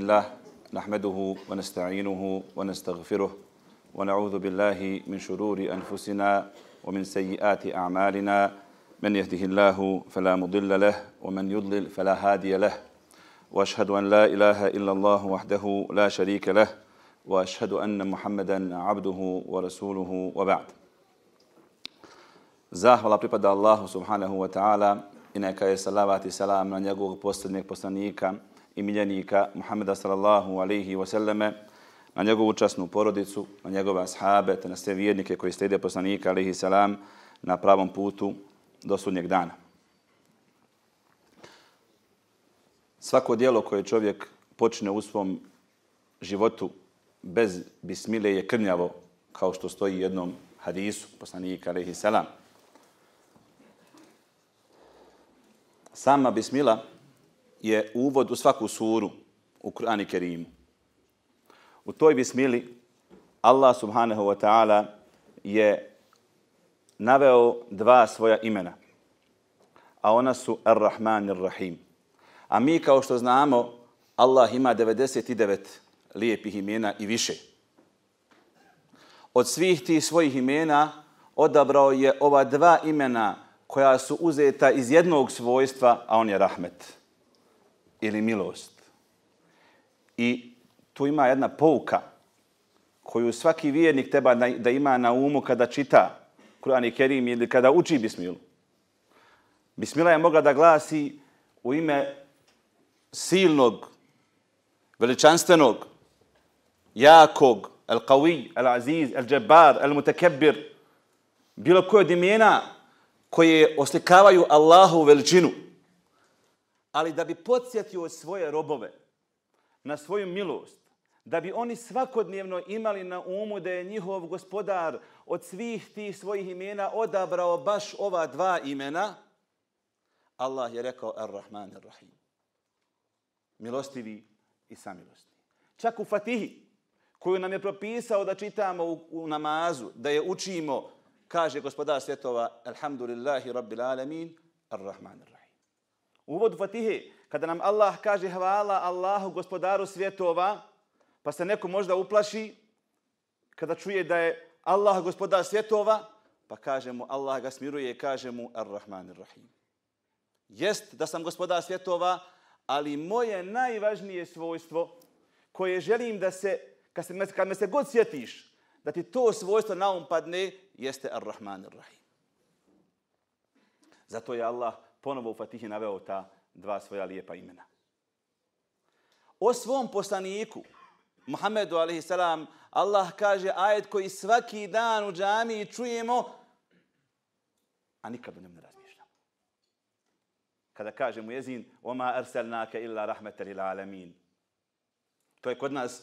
لله نحمده ونستعينه ونستغفره ونعوذ بالله من شرور أنفسنا ومن سيئات أعمالنا. من يهده الله فلا مضل له ومن يضلل فلا هادي له. وأشهد أن لا إله إلا الله وحده لا شريك له وأشهد أن محمدا عبده ورسوله وبعد. Zahvala pripada Allahu subhanahu wa ta'ala i neka je salavat i salam na njegovog posljednjeg poslanika i miljenika Muhammeda sallallahu alaihi wa sallame, na njegovu časnu porodicu, na njegove ashabe, te na sve vjernike koji slijede poslanika alaihi salam na pravom putu do sudnjeg dana. Svako dijelo koje čovjek počne u svom životu bez bismile je krnjavo, kao što stoji u jednom hadisu poslanika alaihi salam. Sama bismila je uvod u svaku suru u Kur'ani Kerimu. U toj bismili Allah subhanahu wa ta'ala je naveo dva svoja imena, a ona su Ar-Rahman i Ar-Rahim. A mi kao što znamo, Allah ima 99 lijepih imena i više. Od svih tih svojih imena odabrao je ova dva imena koja su uzeta iz jednog svojstva, a on je rahmet ili milost. I tu ima jedna pouka koju svaki vjernik treba da ima na umu kada čita Kur'an i Kerim ili kada uči Bismilu. Bismila je mogla da glasi u ime silnog, veličanstvenog, jakog, el-qawi, el-aziz, el-džebar, el-mutekebbir, bilo koje od imena koje oslikavaju Allahu veličinu, ali da bi podsjetio svoje robove na svoju milost, da bi oni svakodnevno imali na umu da je njihov gospodar od svih tih svojih imena odabrao baš ova dva imena, Allah je rekao Ar-Rahman Ar-Rahim. Milostivi i samilostni. Čak u Fatihi, koju nam je propisao da čitamo u, u namazu, da je učimo kaže gospodar svjetova, Alhamdulillahi Rabbil Alamin, Ar-Rahman Ar-Rahim. Uvodu Fatihe, kada nam Allah kaže hvala Allahu gospodaru svjetova, pa se neko možda uplaši kada čuje da je Allah gospodar svjetova, pa kaže mu Allah ga smiruje i kaže mu Ar-Rahman Ar-Rahim. Jest da sam gospodar svjetova, ali moje najvažnije svojstvo koje želim da se, kad, se, kad me se god sjetiš, da ti to svojstvo naum padne, jeste Ar-Rahman Ar-Rahim. Zato je Allah ponovo u Fatihi naveo ta dva svoja lijepa imena. O svom poslaniku, Muhammedu a.s. Allah kaže ajet koji svaki dan u džami čujemo, a nikad o njemu ne razmišljamo. Kada kaže mu jezin, oma arsalnake illa rahmetel ila alamin. To je kod nas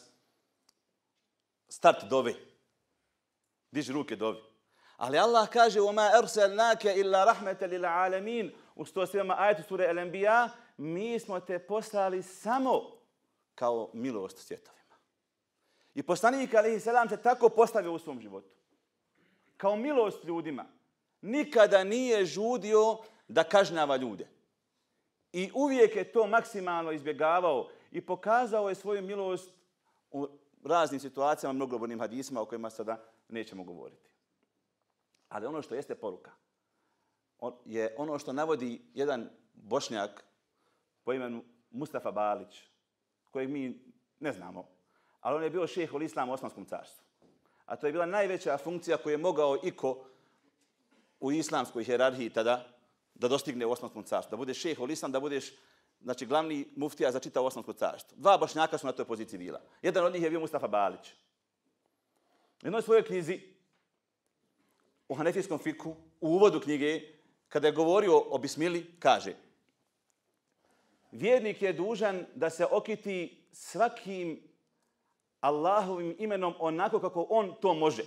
start dove. Diži ruke dovi. Ali Allah kaže وَمَا أَرْسَلْنَاكَ إِلَّا رَحْمَةً لِلْعَالَمِينَ U 107. ajetu sure El-Anbiya mi smo te poslali samo kao milost svjetovima. I poslanik alaihi selam, se tako postavio u svom životu. Kao milost ljudima. Nikada nije žudio da kažnjava ljude. I uvijek je to maksimalno izbjegavao i pokazao je svoju milost u raznim situacijama, mnogobornim hadisima o kojima sada nećemo govoriti. Ali ono što jeste poruka je ono što navodi jedan bošnjak po imenu Mustafa Balić, kojeg mi ne znamo, ali on je bio šeheh u Islamu u Osmanskom carstvu. A to je bila najveća funkcija koju je mogao iko u islamskoj hjerarhiji tada da dostigne u Osmanskom carstvu. Da budeš šeheh u Islam, da budeš znači, glavni muftija za čitao Osmansko carstvo. Dva bošnjaka su na toj poziciji bila. Jedan od njih je bio Mustafa Balić. U jednoj svojoj knjizi u Hanefijskom fiku, u uvodu knjige, kada je govorio o bismili, kaže Vjernik je dužan da se okiti svakim Allahovim imenom onako kako on to može.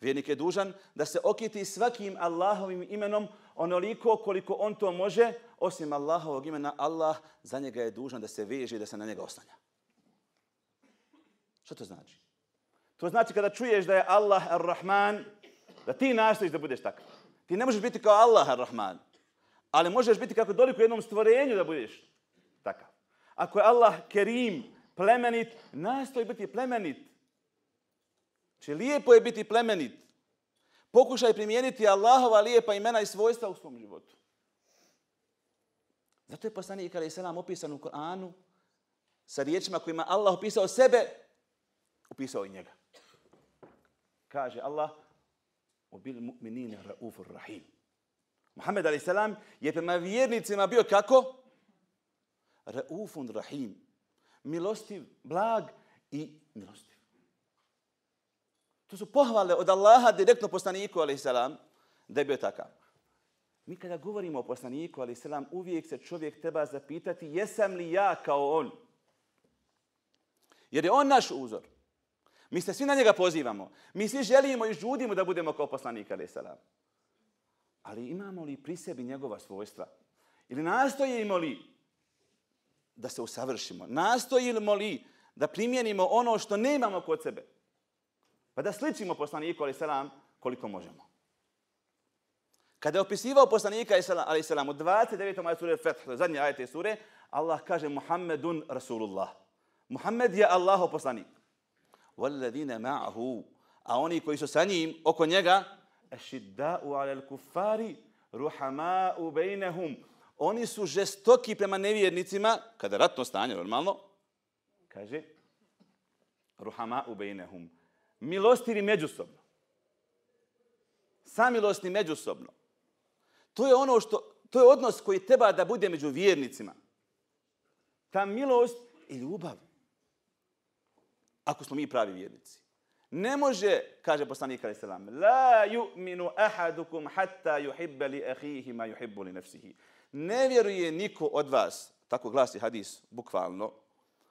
Vjernik je dužan da se okiti svakim Allahovim imenom onoliko koliko on to može, osim Allahovog imena, Allah za njega je dužan da se veže i da se na njega oslanja. Što to znači? To znači kada čuješ da je Allah ar-Rahman, da ti nastojiš da budeš takav. Ti ne možeš biti kao Allah ar-Rahman, ali možeš biti kako doliko jednom stvorenju da budeš takav. Ako je Allah kerim, plemenit, nastoj biti plemenit. Či lijepo je biti plemenit. Pokušaj primijeniti Allahova lijepa imena i svojstva u svom životu. Zato je poslanik Ali Selam opisan u Koranu sa riječima kojima Allah opisao sebe, opisao i njega. Kaže Allah, o bil mu'minine raufur rahim. Muhammed a.s. je prema vjernicima bio kako? Raufun rahim. Milostiv, blag i milostiv. To su pohvale od Allaha direktno poslaniku a.s. da je bio takav. Mi kada govorimo o poslaniku a.s. uvijek se čovjek treba zapitati jesam li ja kao on? Jer je on naš uzor. Mi se svi na njega pozivamo. Mi svi želimo i žudimo da budemo kao poslanik a.s ali imamo li pri sebi njegova svojstva? Ili nastojimo li da se usavršimo? Nastojimo li da primjenimo ono što nemamo kod sebe? Pa da sličimo poslaniku, ali salam, koliko možemo. Kada je opisivao poslanika, ali salam, u 29. maja sure Feth, zadnje ajete sure, Allah kaže Muhammedun Rasulullah. Muhammed je Allaho poslanik. وَالَّذِينَ مَعْهُ A oni koji su sa njim, oko njega, Ešidda'u عَلَى الْكُفَّارِ رُحَمَاءُ بَيْنَهُمْ Oni su žestoki prema nevjernicima, kada ratno stanje, normalno, kaže, ruhama'u bejnehum. Milostivi međusobno. Samilostni međusobno. To je ono što, to je odnos koji treba da bude među vjernicima. Ta milost i ljubav. Ako smo mi pravi vjernici. Ne može, kaže poslanik alaih selam, la yu'minu ahadukum hatta yuhibba li akhihi ma yuhibbu li nafsihi. Ne vjeruje niko od vas, tako glasi hadis bukvalno.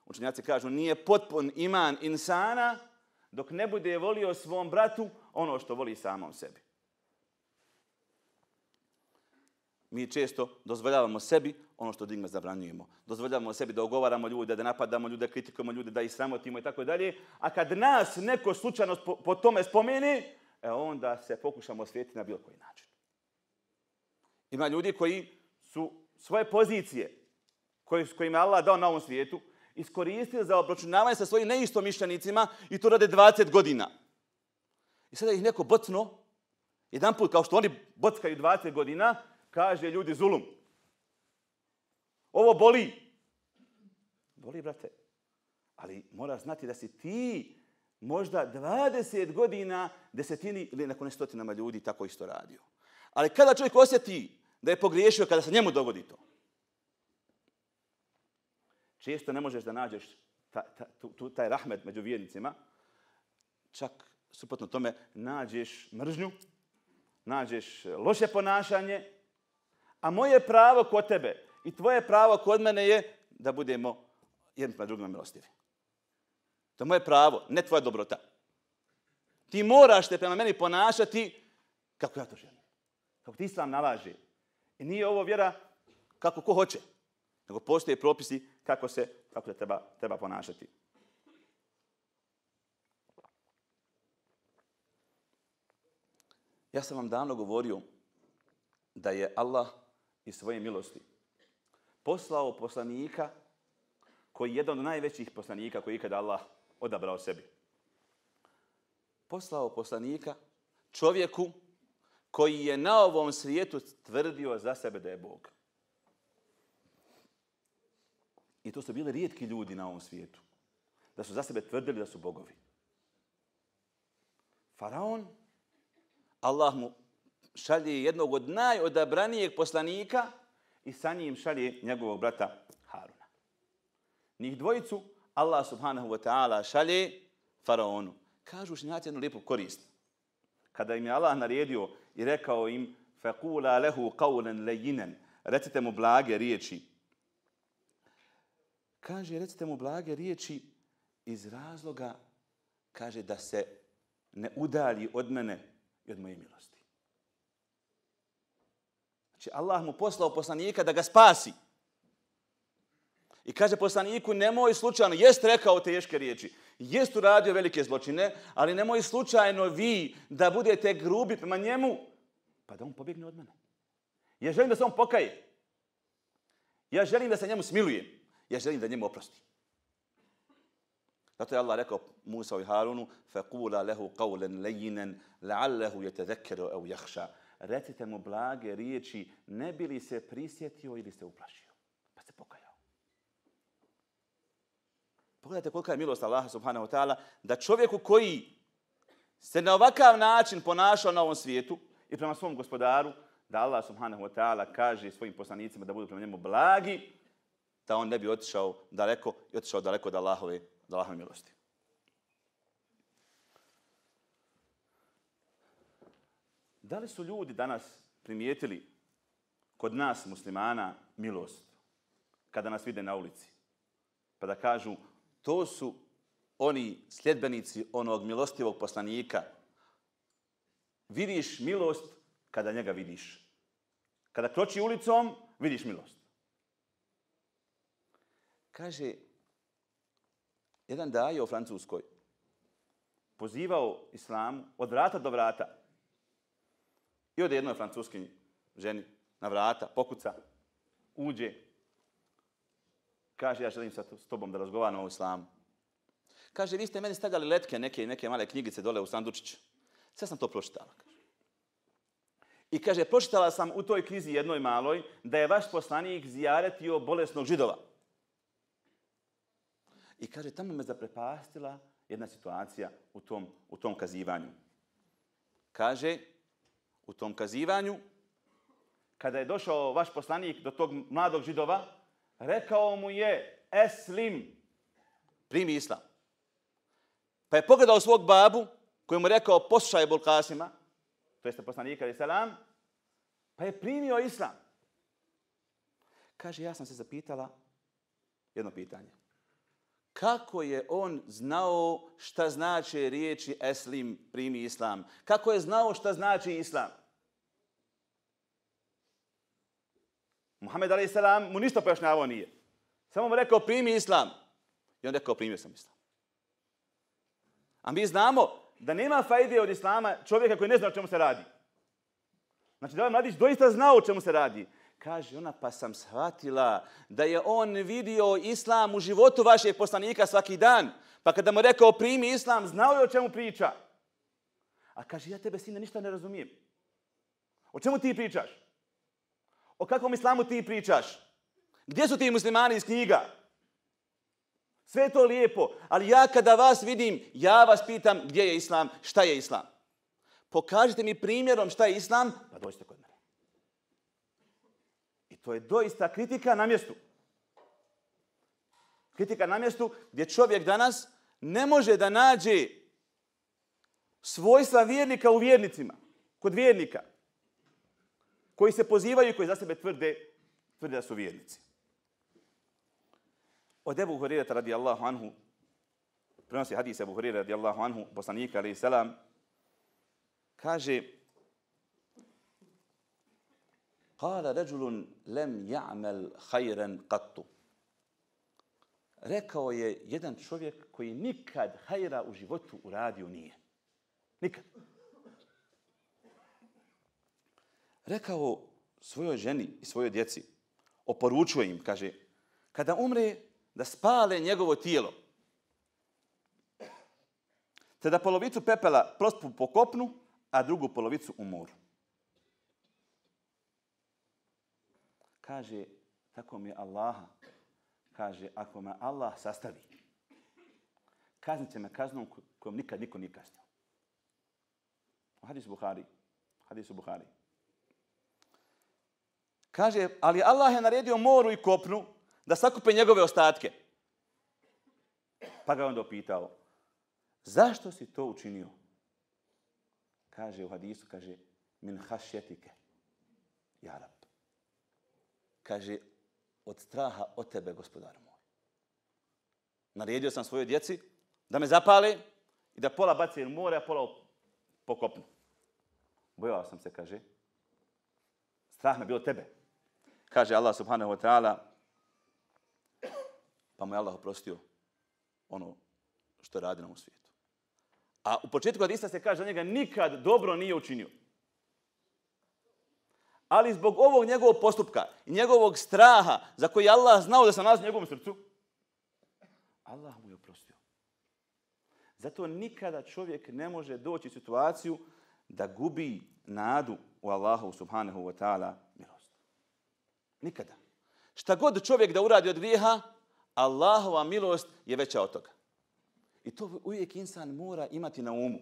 Učenjaci kažu nije potpun iman insana dok ne bude volio svom bratu ono što voli samom sebi. Mi često dozvoljavamo sebi ono što digme zabranjujemo. Dozvoljavamo sebi da ogovaramo ljude, da napadamo ljude, kritikujemo ljude, da ih sramotimo i tako dalje. A kad nas neko slučajno po, po tome spomeni, e onda se pokušamo osvijetiti na bilo koji način. Ima ljudi koji su svoje pozicije koje, koje im je Allah dao na ovom svijetu iskoristili za obračunavanje sa svojim neistomišljenicima i to rade 20 godina. I sada ih neko bocno, jedan put kao što oni bockaju 20 godina, kaže ljudi zulum. Ovo boli. Boli, brate. Ali moraš znati da si ti možda 20 godina desetini ili nakon stotinama ljudi tako isto radio. Ali kada čovjek osjeti da je pogriješio, kada se njemu dogodi to, često ne možeš da nađeš ta, ta, tu, taj rahmet među vjernicima, čak suprotno tome nađeš mržnju, nađeš loše ponašanje, a moje pravo kod tebe i tvoje pravo kod mene je da budemo jedni prema drugima milostivi. To je moje pravo, ne tvoja dobrota. Ti moraš te prema meni ponašati kako ja to želim. Kako ti islam nalaže. I nije ovo vjera kako ko hoće. Nego postoje propisi kako se, kako se treba, treba ponašati. Ja sam vam davno govorio da je Allah iz svoje milosti poslao poslanika koji je jedan od najvećih poslanika koji je ikada Allah odabrao sebi. Poslao poslanika čovjeku koji je na ovom svijetu tvrdio za sebe da je Bog. I to su bili rijetki ljudi na ovom svijetu. Da su za sebe tvrdili da su bogovi. Faraon, Allah mu šalje jednog od najodabranijeg poslanika i sa njim šalje njegovog brata Haruna. Njih dvojicu Allah subhanahu wa ta'ala šalje faraonu. Kažu šinjaci jednu lijepu korist. Kada im je Allah naredio i rekao im فَقُولَ لَهُ قَوْلًا لَيِّنًا Recite mu blage riječi. Kaže, recite mu blage riječi iz razloga, kaže, da se ne udalji od mene i od moje milosti. Znači, Allah mu poslao poslanika da ga spasi. I kaže poslaniku, nemoj slučajno, jest rekao teške riječi, jest uradio velike zločine, ali nemoj slučajno vi da budete grubi prema njemu, pa da on pobjegne od mene. Ja želim da se on pokaje. Ja želim da se njemu smilujem. Ja želim da njemu oprosti. Zato je Allah rekao Musa i Harunu فَقُولَ لَهُ قَوْلًا لَيِّنًا لَعَلَّهُ يَتَذَكَّرُ أَوْ يَخْشَى Recite mu blage riječi, ne bi li se prisjetio ili se uplašio. Pa se pokajao. Pogledajte kolika je milost Allaha subhanahu wa ta'ala da čovjeku koji se na ovakav način ponašao na ovom svijetu i prema svom gospodaru, da Allah subhanahu wa ta'ala kaže svojim poslanicima da budu prema njemu blagi, da on ne bi otišao daleko i otišao daleko od Allahove, od Allahove milosti. Da li su ljudi danas primijetili kod nas muslimana milost kada nas vide na ulici? Pa da kažu, to su oni sljedbenici onog milostivog poslanika. Vidiš milost kada njega vidiš. Kada kroči ulicom, vidiš milost. Kaže, jedan daje u Francuskoj pozivao islamu od vrata do vrata. I ode jednoj francuskinji, ženi na vrata, pokuca, uđe, kaže, ja želim sa s tobom da razgovaram o islamu. Kaže, vi ste meni stavljali letke, neke, neke male knjigice dole u sandučiću. Sve sam to pročitala. Kaže. I kaže, pročitala sam u toj knjizi jednoj maloj da je vaš poslanik zijaretio bolesnog židova. I kaže, tamo me zaprepastila jedna situacija u tom, u tom kazivanju. Kaže, u tom kazivanju, kada je došao vaš poslanik do tog mladog židova, rekao mu je, eslim, primi islam. Pa je pogledao svog babu, koji mu rekao, poslušaj Bulkasima, to jeste poslanika ali selam, pa je primio islam. Kaže, ja sam se zapitala jedno pitanje. Kako je on znao šta znači riječi eslim primi islam? Kako je znao šta znači islam? Muhammed a.s. mu ništa pojašnjavao nije. Samo mu rekao primi islam. I on rekao primio sam islam. A mi znamo da nema fajde od islama čovjeka koji ne zna o čemu se radi. Znači da ovaj mladić doista znao o čemu se radi. Kaže ona, pa sam shvatila da je on vidio islam u životu vašeg poslanika svaki dan. Pa kada mu rekao primi islam, znao je o čemu priča. A kaže, ja tebe sine ništa ne razumijem. O čemu ti pričaš? O kakvom islamu ti pričaš? Gdje su ti muslimani iz knjiga? Sve to lijepo, ali ja kada vas vidim, ja vas pitam gdje je islam, šta je islam. Pokažite mi primjerom šta je islam, pa dođite kod to je doista kritika na mjestu. Kritika na mjestu gdje čovjek danas ne može da nađe svojstva vjernika u vjernicima, kod vjernika, koji se pozivaju i koji za sebe tvrde, tvrde da su vjernici. Od Ebu Hurirata radijallahu anhu, prenosi hadis Ebu Hurirata radijallahu anhu, poslanika alaihi salam, kaže, Kala ređulun lem ja'mel hajren kattu. Rekao je jedan čovjek koji nikad hajra u životu uradio nije. Nikad. Rekao svojoj ženi i svojoj djeci, oporučuje im, kaže, kada umre, da spale njegovo tijelo. Te da polovicu pepela prospu po kopnu, a drugu polovicu u moru. Kaže, tako mi je Allaha. Kaže, ako me Allah sastavi, kaznit će me kaznom kojom nikad niko nije kaznio. U hadisu Buhari. Hadisu Buhari. Kaže, ali Allah je naredio moru i kopnu da sakupe njegove ostatke. Pa ga onda opitao, zašto si to učinio? Kaže u hadisu, kaže, min hašjetike, jarab. Kaže, od straha od tebe, gospodar moj. Naredio sam svojoj djeci da me zapale i da pola baci u more, a pola pokopnu. Bojao sam se, kaže, strah me bilo tebe. Kaže Allah subhanahu wa ta'ala, pa mu je Allah oprostio ono što je radi na ovom svijetu. A u početku hadisa se kaže za njega nikad dobro nije učinio. Ali zbog ovog njegovog postupka i njegovog straha za koji Allah znao da se nalazi u njegovom srcu, Allah mu je oprostio. Zato nikada čovjek ne može doći u situaciju da gubi nadu u Allahu subhanahu wa ta'ala milost. Nikada. Šta god čovjek da uradi od grijeha, Allahova milost je veća od toga. I to uvijek insan mora imati na umu.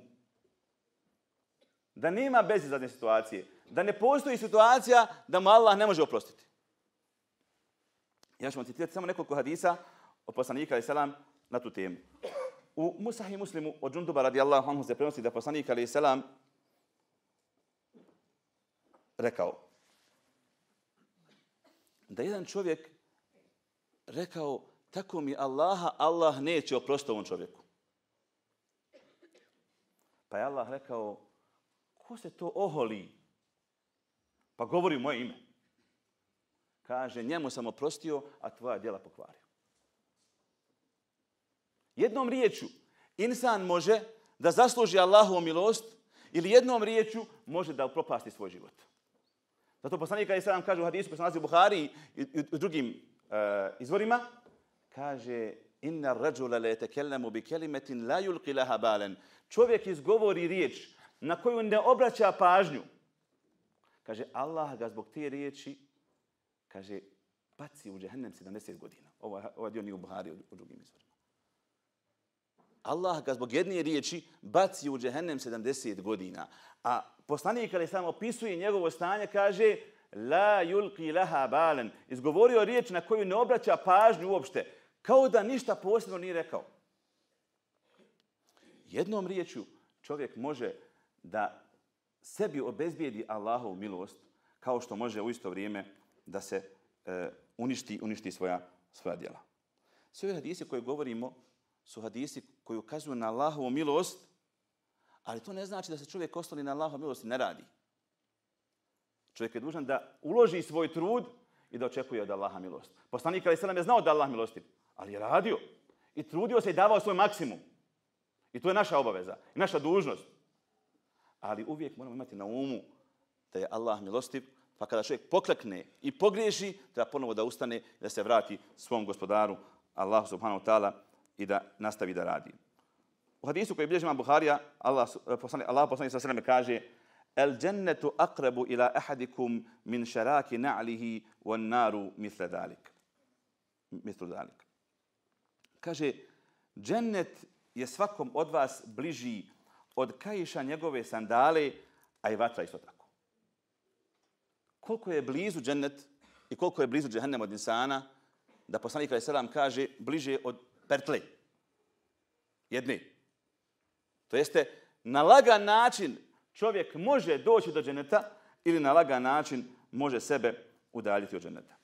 Da nema bezizadne situacije. Da ne postoji situacija da mu Allah ne može oprostiti. Ja ću vam citirati samo nekoliko hadisa od poslanika alaih salam na tu temu. U Musahi Muslimu od Džunduba radijallahu anhu se prenosi da poslanik alaih salam rekao da jedan čovjek rekao tako mi Allaha, Allah neće oprostiti ovom čovjeku. Pa je Allah rekao, ko se to oholi? Pa govori moje ime. Kaže, njemu sam oprostio, a tvoja djela pokvario. Jednom riječu, insan može da zasluži Allahovu milost ili jednom riječu može da propasti svoj život. Zato poslanik kada se nam kaže u hadisu koji se nalazi u Buhari i u drugim uh, izvorima, kaže inna rajula la yatakallamu bi kalimatin la yulqi laha balan. Čovjek izgovori riječ na koju ne obraća pažnju. Kaže Allah ga zbog te riječi kaže baci u džehennem 70 godina. Ovo ovo ovaj dio nije u Buhari u drugim izvorima. Allah ga zbog jedne riječi baci u džehennem 70 godina. A poslanik kada samo opisuje njegovo stanje kaže la yulqi laha balen. Izgovorio riječ na koju ne obraća pažnju uopšte. Kao da ništa posebno nije rekao. Jednom riječju čovjek može da sebi obezbijedi Allahovu milost kao što može u isto vrijeme da se e, uništi, uništi svoja, svoja djela. Sve ove hadise koje govorimo su hadisi koji ukazuju na Allahovu milost, ali to ne znači da se čovjek ostali na Allahovu milost i ne radi. Čovjek je dužan da uloži svoj trud i da očekuje od Allaha milost. Poslanik Ali Selam je znao da Allah milostiv, ali je radio i trudio se i davao svoj maksimum. I to je naša obaveza i naša dužnost. Ali uvijek moramo imati na umu da je Allah milostiv, pa kada čovjek poklekne i pogriješi, treba ponovo da ustane da se vrati svom gospodaru, Allahu subhanahu wa ta'ala, i da nastavi da radi. U hadisu koji bilježi imam Buharija, Allah, eh, poslani, Allah poslani sa sveme kaže El džennetu akrabu ila ahadikum min šaraki na'lihi wan naru misle dalik. Misle dalik. Kaže, džennet je svakom od vas bliži od kajiša njegove sandale, a i vatra isto tako. Koliko je blizu džennet i koliko je blizu džehennem od insana, da poslanik Ali Selam kaže bliže od pertle. Jedni. To jeste, na lagan način čovjek može doći do dženeta ili na lagan način može sebe udaljiti od dženeta.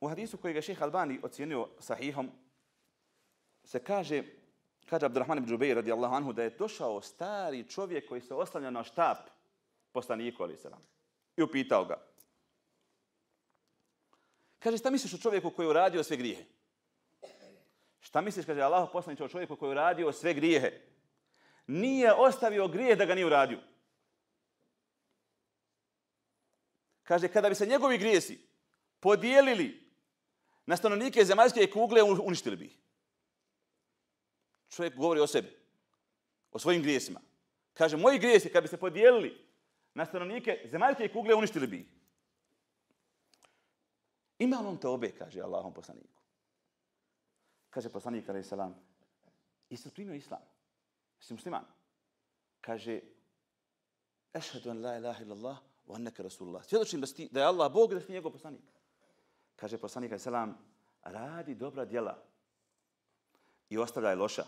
U hadisu koji ga šeha Albani ocijenio sahihom, se kaže, kaže Abdurrahman ibn Džubeir radijallahu anhu, da je došao stari čovjek koji se oslanja na štap poslaniku, ali se I upitao ga. Kaže, šta misliš o čovjeku koji je uradio sve grijehe? Šta misliš, kaže Allah poslanić o čovjeku koji je uradio sve grijehe? Nije ostavio grijeh da ga nije uradio. Kaže, kada bi se njegovi grijesi podijelili na stanovnike zemaljske kugle, uništili bi ih. Čovjek govori o sebi, o svojim grijesima. Kaže, moji grijesi, kad bi se podijelili na stanovnike zemaljske kugle, uništili bi ih. Ima on te obe, kaže Allahom poslaniku. Kaže poslanik, alaih salam, jesi primio islam? Jesi musliman? Kaže, ešhedu an la ilaha illallah wa annaka rasulullah. Svjedočim da, sti, da je Allah Bog da si njegov poslanik. Kaže poslanik, alaih salam, radi dobra djela i ostavljaj loša.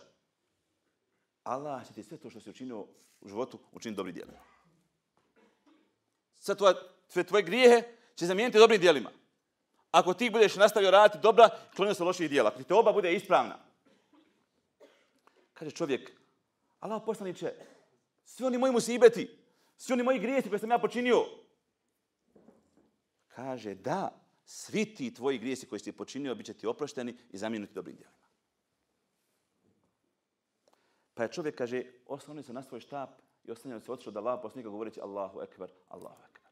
Allah će ti sve to što si učinio u životu učiniti dobri djelima. Sve tvoje, tvoje grijehe će zamijeniti dobrim djelima. Ako ti budeš nastavio raditi dobra, klonio se loših djela. Ako te oba bude ispravna. Kaže čovjek, Allah poslaniće, svi oni moji musibeti, svi oni moji grijesi koje sam ja počinio. Kaže, da, svi ti tvoji grijesi koji si počinio bit će ti oprošteni i zamijenuti dobrim djelima. Pa je čovjek, kaže, osnovni se na svoj štap i oslanjao se otišao da Allah poslanika govoreći Allahu ekber, Allahu ekber.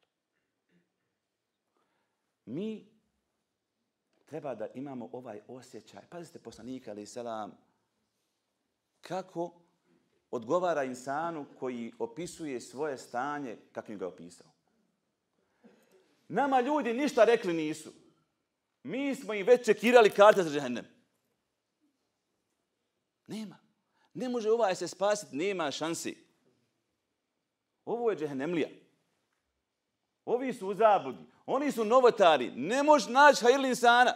Mi treba da imamo ovaj osjećaj. Pazite, poslanika, ali selam, kako odgovara insanu koji opisuje svoje stanje kakvim ga je opisao. Nama ljudi ništa rekli nisu. Mi smo im već čekirali karte za džehennem. Nema. Ne može ovaj se spasiti, nema šansi. Ovo je džehennemlija. Ovi su u zabudi. Oni su novotari. Ne može naći hajl insana.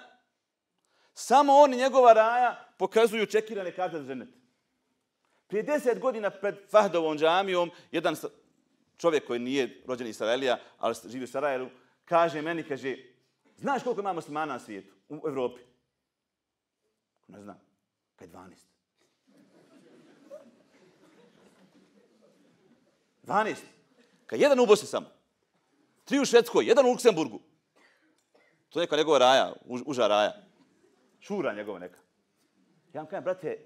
Samo oni njegova raja pokazuju čekirane karte za ženet. Prije deset godina pred Fahdovom džamijom, jedan čovjek koji nije rođen iz Sarajlija, ali živi u Sarajelu, kaže meni, kaže, znaš koliko imamo muslimana na svijetu, u Evropi? Ne znam. Kaj 12. 12. Kaj jedan u Bosni samo. Tri u Švedskoj, jedan u Luksemburgu. To je neka njegova raja, uža raja. Šura njegova neka. Ja vam kajem, brate,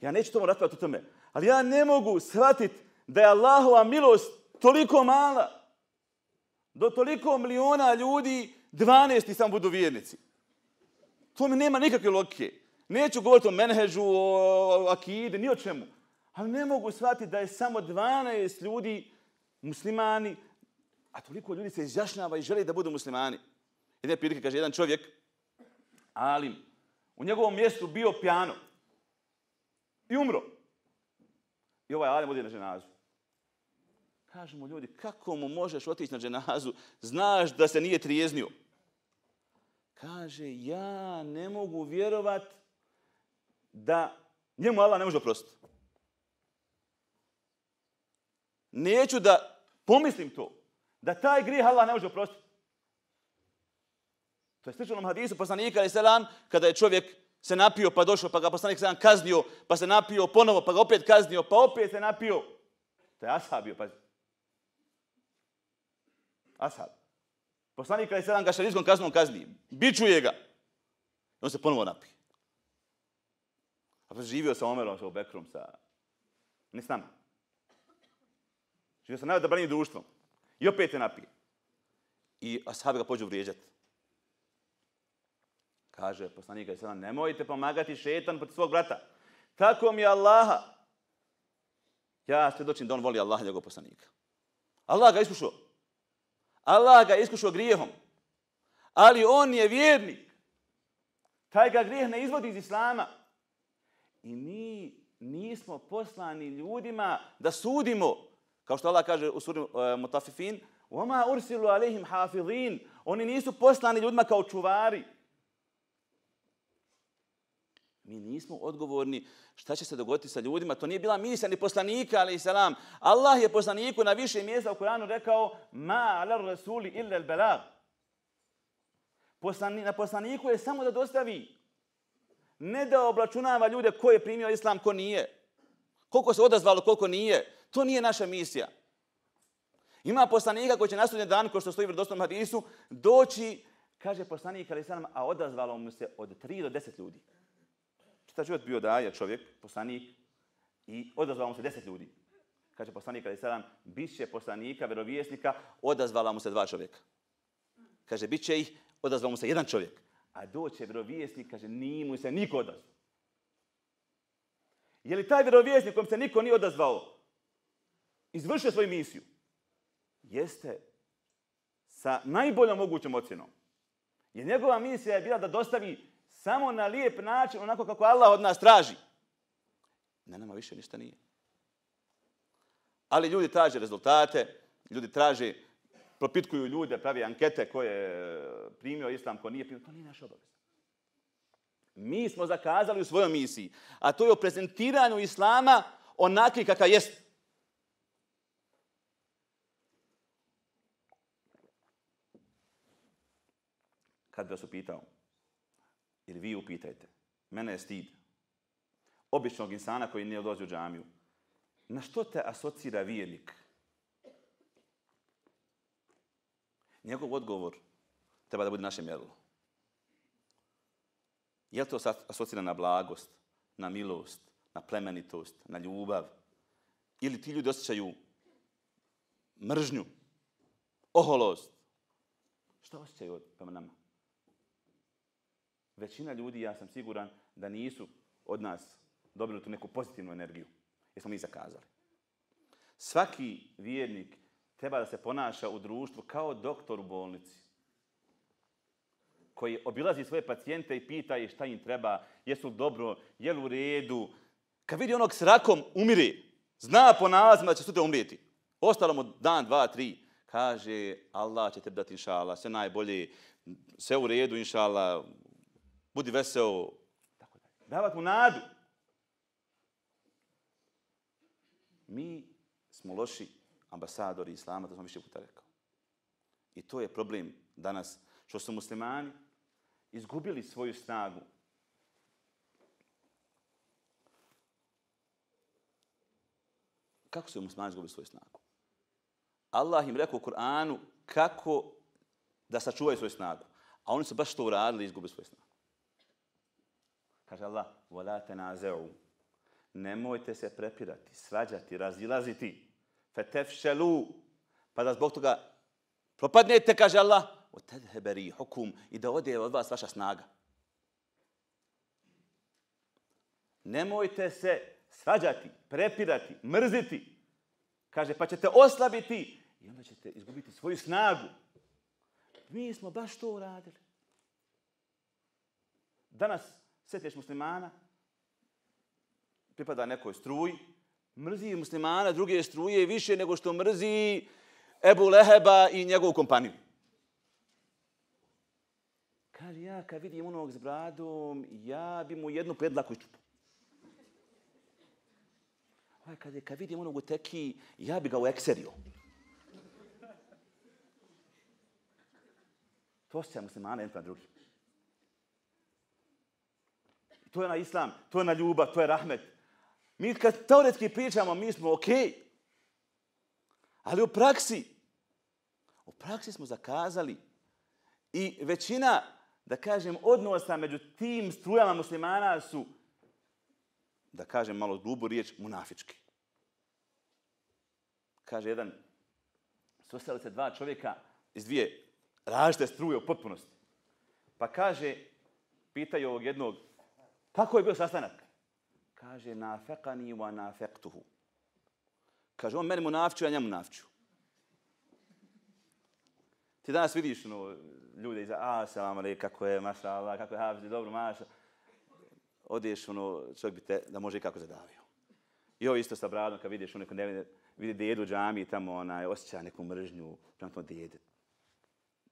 ja neću tomu raspravati o tome, ali ja ne mogu shvatiti da je Allahova milost toliko mala, do toliko miliona ljudi, 12 i sam budu vjernici. To mi nema nikakve logike. Neću govoriti o menheđu, o akide, ni o čemu. Ali ne mogu shvatiti da je samo 12 ljudi muslimani, a toliko ljudi se izjašnjava i želi da budu muslimani. Jedne prilike kaže jedan čovjek, ali u njegovom mjestu bio pjano i umro. I ovaj alim odi na ženazu. Kažemo ljudi, kako mu možeš otići na dženazu? Znaš da se nije trijeznio. Kaže, ja ne mogu vjerovat da njemu Allah ne može oprostiti. Neću da pomislim to. Da taj grijeh Allah ne može oprostiti. To je slično hadisu poslanika ali selam kada je čovjek se napio pa došao pa ga poslanik selam kaznio pa se napio ponovo pa ga opet kaznio pa opet se napio. To je ashabio pa Ashab. Poslanik ali selam ga šarijskom kaznom kazni. Bičuje ga. I on se ponovo napije. A pa živio sa Omerom, sa Obekrom, sa... Ne s nama. Živio sa najodabranijim društvom. I opet je napije. I ashabi ga pođu vrijeđati. Kaže poslanik Ali Selam, nemojte pomagati šetan protiv svog brata. Tako mi je Allaha. Ja svjedočim da on voli Allaha njegov poslanika. Allah ga iskušao. Allah ga iskušao grijehom. Ali on je vjernik. Taj ga grijeh ne izvodi iz Islama. I mi nismo poslani ljudima da sudimo. Kao što Allah kaže u suri uh, Mutafifin, وَمَا أُرْسِلُوا عَلَيْهِمْ حَافِظِينَ Oni nisu poslani ljudima kao čuvari. Mi nismo odgovorni šta će se dogoditi sa ljudima. To nije bila misija ni poslanika, ali i salam. Allah je poslaniku na više mjesta u Koranu rekao ma alar rasuli illa al balag. Poslani, na poslaniku je samo da dostavi. Ne da oblačunava ljude ko je primio islam, ko nije. Koliko se odazvalo, koliko nije. To nije naša misija. Ima poslanika koji će na sudnji dan, ko što stoji u vrdosnom hadisu, doći, kaže poslanik, ali sam, a odazvalo mu se od 3 do 10 ljudi Šta život bio daja čovjek, poslanik, i odazvalo mu se deset ljudi. Kaže poslanik, ali sam, bit će poslanika, verovijesnika, odazvala mu se dva čovjeka. Kaže, bit će ih, odazvalo mu se jedan čovjek. A doće verovijesnik, kaže, nije mu se niko odazvao. Je li taj verovijesnik kojem se niko nije odazvao, izvršio svoju misiju? Jeste sa najboljom mogućom ocjenom. Jer njegova misija je bila da dostavi samo na lijep način, onako kako Allah od nas traži. Na nama više ništa nije. Ali ljudi traže rezultate, ljudi traže, propitkuju ljude, pravi ankete ko je primio islam, ko nije primio. To nije naš obavez. Mi smo zakazali u svojoj misiji, a to je o prezentiranju islama onakvi kakav jeste. Kad bi vas upitao, Ili vi upitajte. Mene je stid. Običnog insana koji nije odlazi u džamiju. Na što te asocira vijenik? Njegov odgovor treba da bude naše mjerilo. Je li to asocira na blagost, na milost, na plemenitost, na ljubav? Ili ti ljudi osjećaju mržnju, oholost. Što osjećaju prema nama? Većina ljudi, ja sam siguran, da nisu od nas dobili tu neku pozitivnu energiju. Jer smo mi zakazali. Svaki vjernik treba da se ponaša u društvu kao doktor u bolnici koji obilazi svoje pacijente i pita ih šta im treba, jesu dobro, je li u redu. Kad vidi onog s rakom umiri, zna po nalazima da će sutra umrijeti. Ostalo mu dan, dva, tri. Kaže, Allah će te dati inšala, sve najbolje, sve u redu inšala, budi veseo. Tako da. Davat mu nadu. Mi smo loši ambasadori Islama, to smo više puta rekao. I to je problem danas, što su muslimani izgubili svoju snagu. Kako su muslimani izgubili svoju snagu? Allah im rekao u Kur'anu kako da sačuvaju svoju snagu. A oni su baš to uradili i izgubili svoju snagu. Kaže Allah, وَلَا تَنَازَعُوا Nemojte se prepirati, svađati, razilaziti. فَتَفْشَلُوا Pa da zbog toga propadnete, kaže Allah, وَتَدْهَبَرِي hukum I da ode od vas vaša snaga. Nemojte se svađati, prepirati, mrziti. Kaže, pa ćete oslabiti i onda ćete izgubiti svoju snagu. Mi smo baš to uradili. Danas sjetiš muslimana, pripada nekoj struji, mrzi muslimana druge struje više nego što mrzi Ebu Leheba i njegovu kompaniju. Kaže, ja kad vidim onog s bradom, ja bi mu jednu predlaku iščupu. Ovaj, kad, kad vidim onog u teki, ja bi ga u ekserio. To se muslimana jedan drugi. To je na islam, to je na ljubav, to je rahmet. Mi kad teoretski pričamo, mi smo okej. Okay. Ali u praksi, u praksi smo zakazali i većina, da kažem, odnosa među tim strujama muslimana su, da kažem malo dubu riječ, munafički. Kaže jedan, susreli se dva čovjeka iz dvije različite struje u potpunosti. Pa kaže, pitaju ovog jednog, kako je bio sastanak? Kaže, nafekani wa nafektuhu. Kaže, on meni mu nafću, a njemu nafču. Ti danas vidiš no, ljude iza, a, salam ali, kako je, maša Allah, kako je hafiz, dobro, maša. Odeš, ono, čovjek bi te, da može i kako zadavio. I ovo isto sa bradom, kad vidiš, ono, ne vidi, vidi dedu džami tamo, onaj, osjeća neku mržnju, prema to dede.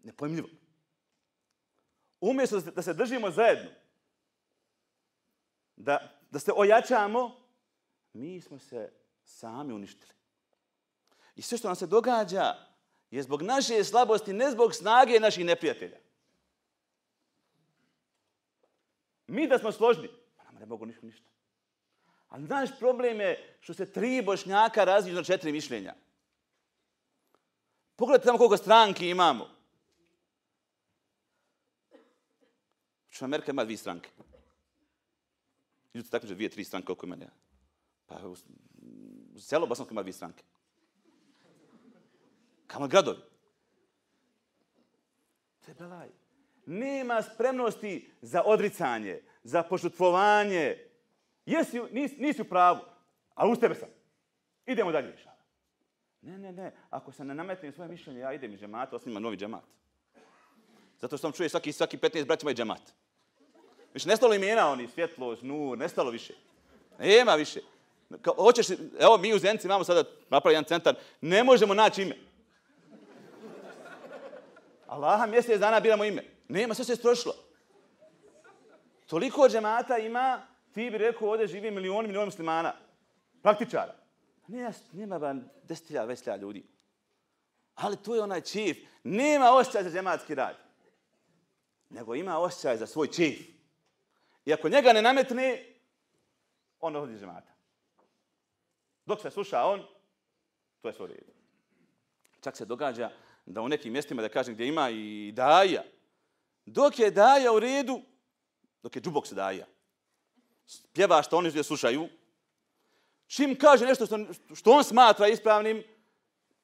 Nepojmljivo. Umjesto da se držimo zajedno, da da se ojačamo, mi smo se sami uništili. I sve što nam se događa je zbog naše slabosti, ne zbog snage naših neprijatelja. Mi da smo složni, pa nam ne mogu ništa ništa. Ali naš problem je što se tri bošnjaka razviju na četiri mišljenja. Pogledajte tamo koliko stranki imamo. Što Amerika ima dvije stranke. Ljudi tako takmiče dvije, tri stranke koliko ima. Pa u, u selo Bosansko ima dvije stranke. Kamo gradovi? To je belaj. Nema spremnosti za odricanje, za požutvovanje. Jesi, nis, nisi u pravu, a uz tebe sam. Idemo dalje. Ne, ne, ne. Ako se ne nametnem svoje mišljenje, ja idem iz džemata, osnima novi džemat. Zato što sam čuje svaki, svaki 15 braća moj džemat. Više nestalo imena oni, svjetlo, nur, nestalo više. Nema više. Kao, hoćeš, evo mi u Zenci imamo sada napravljen jedan centar, ne možemo naći ime. Allaha mjesec dana biramo ime. Nema, sve se strošilo. Toliko džemata ima, ti bi rekao, ovdje živi milioni, milioni muslimana. Praktičara. Nema, nema ba desetilja, veselja ljudi. Ali tu je onaj čif. Nema osjećaj za džematski rad. Nego ima osjećaj za svoj čif. I ako njega ne nametne, on odhodi džemata. Dok se sluša on, to je svoj red. Čak se događa da u nekim mjestima, da kažem gdje ima i daja, dok je daja u redu, dok je džubok se daja, pjeva što oni gdje slušaju, čim kaže nešto što, što on smatra ispravnim,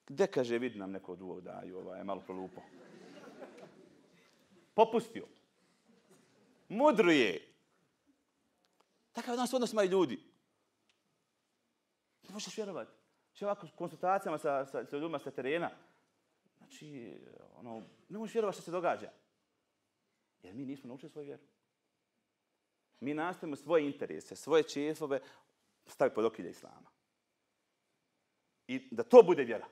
gdje kaže, vidi nam neko drugog daju, ovaj, je malo prolupo. Popustio. Mudro je. Takav danas odnos imaju ljudi. Ne možeš vjerovati. Znači, Še ovako konsultacijama sa, sa, sa ljudima sa terena. Znači, ono, ne možeš vjerovati što se događa. Jer mi nismo naučili svoju vjeru. Mi nastavimo svoje interese, svoje čefove staviti pod okilje Islama. I da to bude vjera.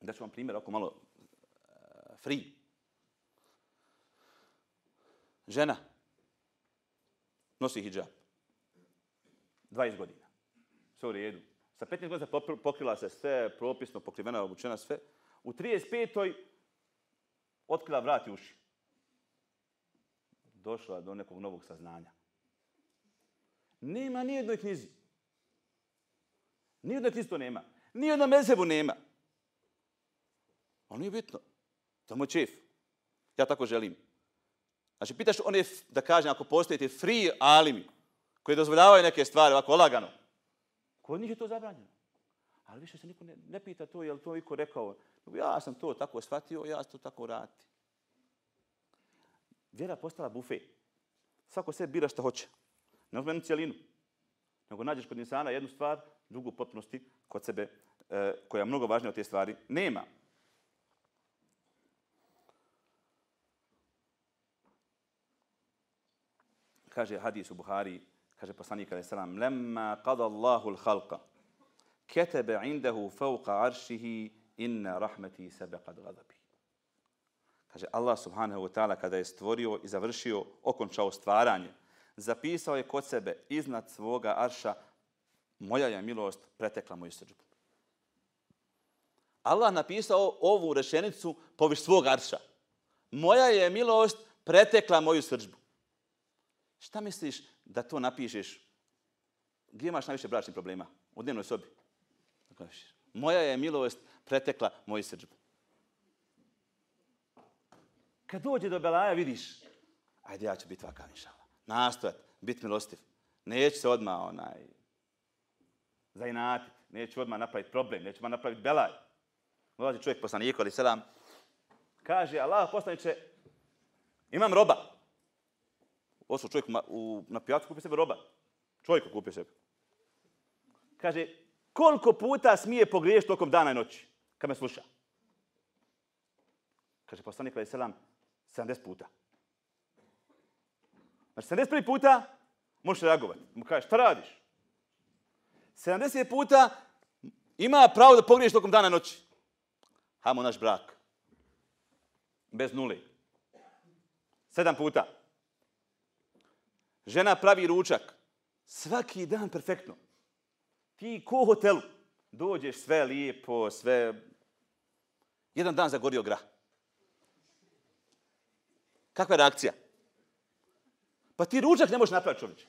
Da ću vam primjer oko malo uh, free. Žena nosi hijab. 20 godina. Sve u redu. Sa 15 godina pokrila se sve, propisno pokrivena, obučena sve. U 35. otkrila vrat i uši. Došla do nekog novog saznanja. Nema nijednoj knjizi. Nijednoj knjizi to nema. Nijednoj mezebu nema. Ali nije bitno. To je moj čef. Ja tako želim. Znači, pitaš one, da kažem, ako postojite free alimi, koji dozvoljavaju neke stvari ovako lagano, kod njih je to zabranjeno. Ali više se niko ne, ne pita to, je li to iko rekao, ja sam to tako shvatio, ja sam to tako rati. Vjera postala bufe. Svako sve bira što hoće. Ne uzmenu cijelinu. Nego nađeš kod insana jednu stvar, drugu potpunosti kod sebe, e, koja je mnogo važnija od te stvari, nema. Kaže hadis u Buhari, kaže poslanik alaih sallam, lemma qada Allahu l'halqa, ketebe indahu fauqa aršihi inna rahmeti sebe qad gadabi. Kaže Allah subhanahu wa ta'ala kada je stvorio i završio, okončao stvaranje, zapisao je kod sebe iznad svoga arša moja je milost pretekla moju srđbu. Allah napisao ovu rešenicu poviš svog arša. Moja je milost pretekla moju srđbu. Šta misliš da to napišeš? Gdje imaš najviše bračnih problema? U dnevnoj sobi. Moja je milost pretekla moju srđbu. Kad dođe do Belaja, vidiš, ajde ja ću biti vakav, inšala. Nastojat, biti milostiv. Neću se odmah onaj, zainatit, Neću odmah napraviti problem, neću odmah napraviti Belaj. Dolazi čovjek poslaniku, ali selam, kaže, Allah poslaniče, imam roba. Ošao čovjek u, na pijacu, kupi sebe roba. Čovjek kupi sebe. Kaže, koliko puta smije pogriješiti tokom dana i noći, kad me sluša? Kaže, poslanik, ali selam, 70 puta. Znači, 71 puta možeš reagovati. Mu kaže, šta radiš? 70 puta ima pravo da pogriješ tokom dana i noći. Hajmo naš brak. Bez nule. Sedam puta. Žena pravi ručak. Svaki dan perfektno. Ti ko hotelu. Dođeš sve lijepo, sve... Jedan dan zagorio grah. Kakva je reakcija? Pa ti ručak ne možeš napraviti čovječe.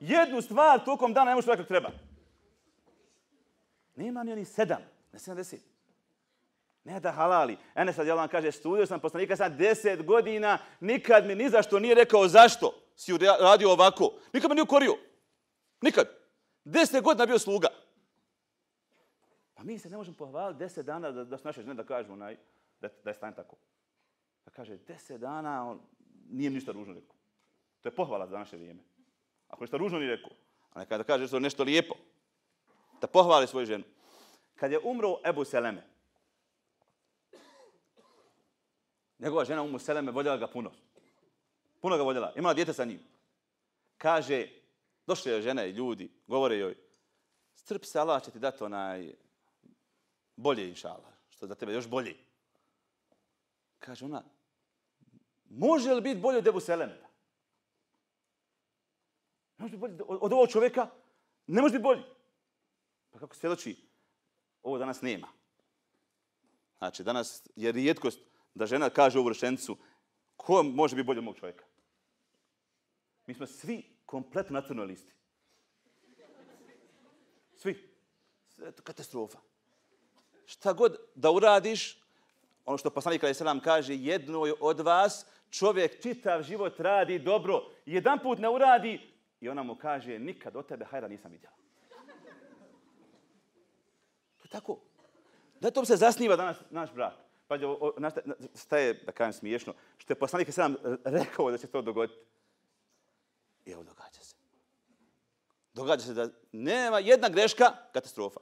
Jednu stvar tokom dana ne možeš napraviti treba. Nema ni oni sedam, ne sedam deset. Ne da halali. Enes sad vam kaže, studio sam poslanika sad deset godina, nikad mi ni zašto nije rekao zašto si radio ovako. Nikad me nije ukorio. Nikad. Deset godina bio sluga. Pa mi se ne možemo pohvaliti deset dana da, da su naše žene da kažemo naj, da, da je stanje tako. Da kaže, deset dana, on nije ništa ružno rekao. To je pohvala za naše vrijeme. Ako ništa ružno nije rekao, a nekada kaže nešto lijepo, da pohvali svoju ženu. Kad je umro Ebu Seleme, njegova žena Umu Seleme voljela ga puno. Puno ga voljela. Imala djete sa njim. Kaže, došli je žene i ljudi, govore joj, strpi se, Allah će ti dati onaj bolje, inša Allah, što za tebe još bolje. Kaže ona, može li biti bolje od Ebu Seleme? Ne može biti bolje od ovog čovjeka? Ne može biti bolje. Pa kako svjedoči, ovo danas nema. Znači, danas je rijetkost da žena kaže u vršencu ko može biti bolje od mog čovjeka. Mi smo svi kompletno na crnoj listi. Svi. Sve to katastrofa. Šta god da uradiš, ono što poslanik Ali Selam kaže, jedno je od vas čovjek čitav život radi dobro, jedan put ne uradi i ona mu kaže, nikad od tebe hajra nisam vidjela. To je tako? Na tom se zasniva danas naš brak. Pađe, šta je, da kažem, smiješno, što je poslanik sam e, rekao da će to dogoditi. I evo događa se. Događa se da nema jedna greška, katastrofa.